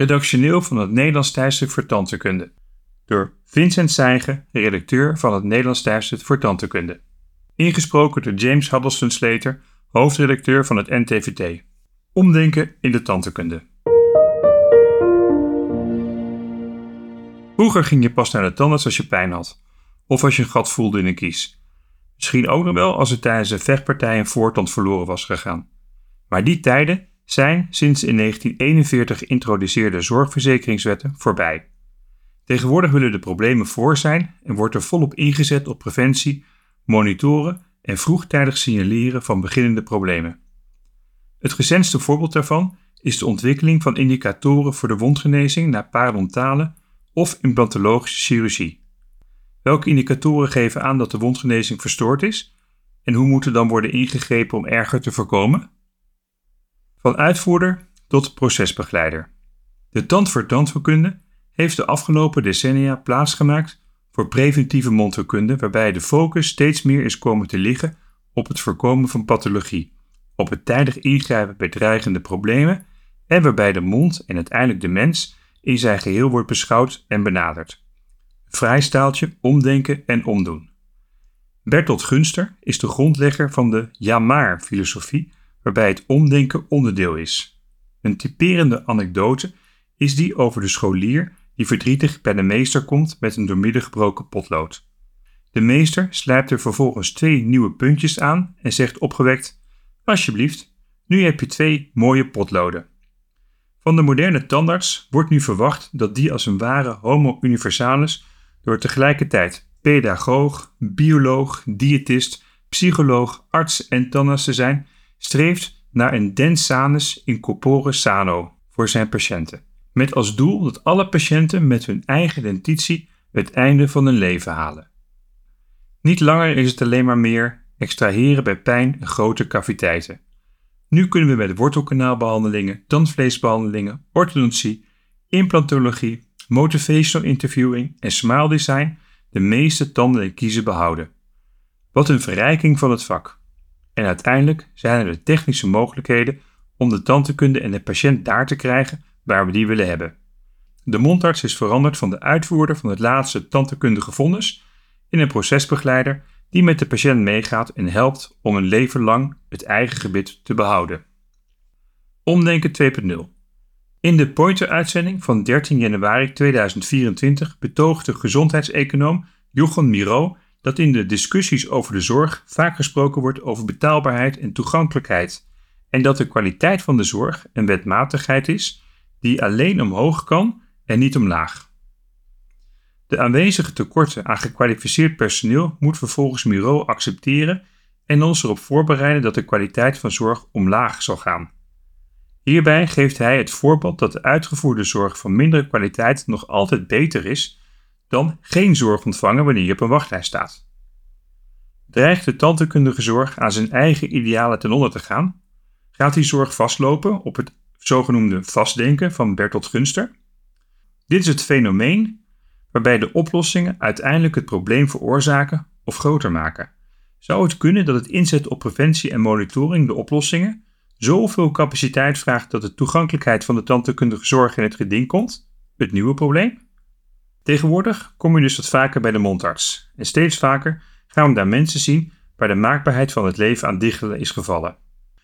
redactioneel van het Nederlands tijdschrift voor tandheelkunde. Door Vincent Seigen, redacteur van het Nederlands tijdschrift voor tandheelkunde. Ingesproken door James Huddleston Slater, hoofdredacteur van het NTVT. Omdenken in de tandheelkunde. Vroeger ging je pas naar de tandarts als je pijn had, of als je een gat voelde in een kies. Misschien ook nog wel als er tijdens een vechtpartij een voortand verloren was gegaan. Maar die tijden zijn sinds in 1941 geïntroduceerde zorgverzekeringswetten voorbij. Tegenwoordig willen de problemen voor zijn en wordt er volop ingezet op preventie, monitoren en vroegtijdig signaleren van beginnende problemen. Het recentste voorbeeld daarvan is de ontwikkeling van indicatoren voor de wondgenezing na parodontale of implantologische chirurgie. Welke indicatoren geven aan dat de wondgenezing verstoord is en hoe moet er dan worden ingegrepen om erger te voorkomen? Van uitvoerder tot procesbegeleider. De tand voor tandheelkunde heeft de afgelopen decennia plaatsgemaakt voor preventieve mondheelkunde waarbij de focus steeds meer is komen te liggen op het voorkomen van pathologie, op het tijdig ingrijpen bij dreigende problemen en waarbij de mond en uiteindelijk de mens in zijn geheel wordt beschouwd en benaderd. Vrijstaaltje, omdenken en omdoen. Bertolt Gunster is de grondlegger van de ja-maar-filosofie, waarbij het omdenken onderdeel is. Een typerende anekdote is die over de scholier die verdrietig bij de meester komt met een doormidden gebroken potlood. De meester slijpt er vervolgens twee nieuwe puntjes aan en zegt opgewekt: Alsjeblieft, nu heb je twee mooie potloden. Van de moderne tandarts wordt nu verwacht dat die als een ware homo universalis door tegelijkertijd pedagoog, bioloog, diëtist, psycholoog, arts en tandarts te zijn, streeft naar een dens sanus in corpore sano voor zijn patiënten. Met als doel dat alle patiënten met hun eigen dentitie het einde van hun leven halen. Niet langer is het alleen maar meer extraheren bij pijn en grote caviteiten. Nu kunnen we met wortelkanaalbehandelingen, tandvleesbehandelingen, orthodontie, implantologie, motivational interviewing en smile design de meeste tanden en kiezen behouden. Wat een verrijking van het vak. En uiteindelijk zijn er de technische mogelijkheden om de tandheelkunde en de patiënt daar te krijgen waar we die willen hebben. De mondarts is veranderd van de uitvoerder van het laatste tandheelkundige vonnis in een procesbegeleider die met de patiënt meegaat en helpt om een leven lang het eigen gebit te behouden. Omdenken 2.0 In de Pointer-uitzending van 13 januari 2024 betoogde gezondheidseconoom Jochem Miro dat in de discussies over de zorg vaak gesproken wordt over betaalbaarheid en toegankelijkheid en dat de kwaliteit van de zorg een wetmatigheid is die alleen omhoog kan en niet omlaag. De aanwezige tekorten aan gekwalificeerd personeel moet vervolgens Miro accepteren en ons erop voorbereiden dat de kwaliteit van zorg omlaag zal gaan. Hierbij geeft hij het voorbeeld dat de uitgevoerde zorg van mindere kwaliteit nog altijd beter is dan geen zorg ontvangen wanneer je op een wachtlijst staat. Dreigt de tandheelkundige zorg aan zijn eigen idealen ten onder te gaan? Gaat die zorg vastlopen op het zogenoemde vastdenken van Bertolt Gunster? Dit is het fenomeen waarbij de oplossingen uiteindelijk het probleem veroorzaken of groter maken. Zou het kunnen dat het inzet op preventie en monitoring de oplossingen zoveel capaciteit vraagt dat de toegankelijkheid van de tandheelkundige zorg in het geding komt? Het nieuwe probleem? Tegenwoordig kom je dus wat vaker bij de mondarts en steeds vaker gaan we daar mensen zien waar de maakbaarheid van het leven aan dichtelen is gevallen.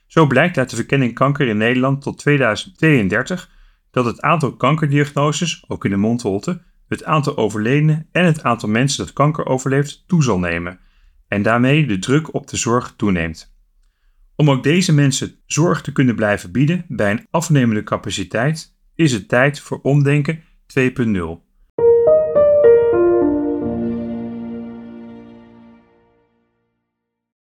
Zo blijkt uit de verkenning kanker in Nederland tot 2032 dat het aantal kankerdiagnoses, ook in de mondholte, het aantal overledenen en het aantal mensen dat kanker overleeft toe zal nemen en daarmee de druk op de zorg toeneemt. Om ook deze mensen zorg te kunnen blijven bieden bij een afnemende capaciteit, is het tijd voor omdenken 2.0.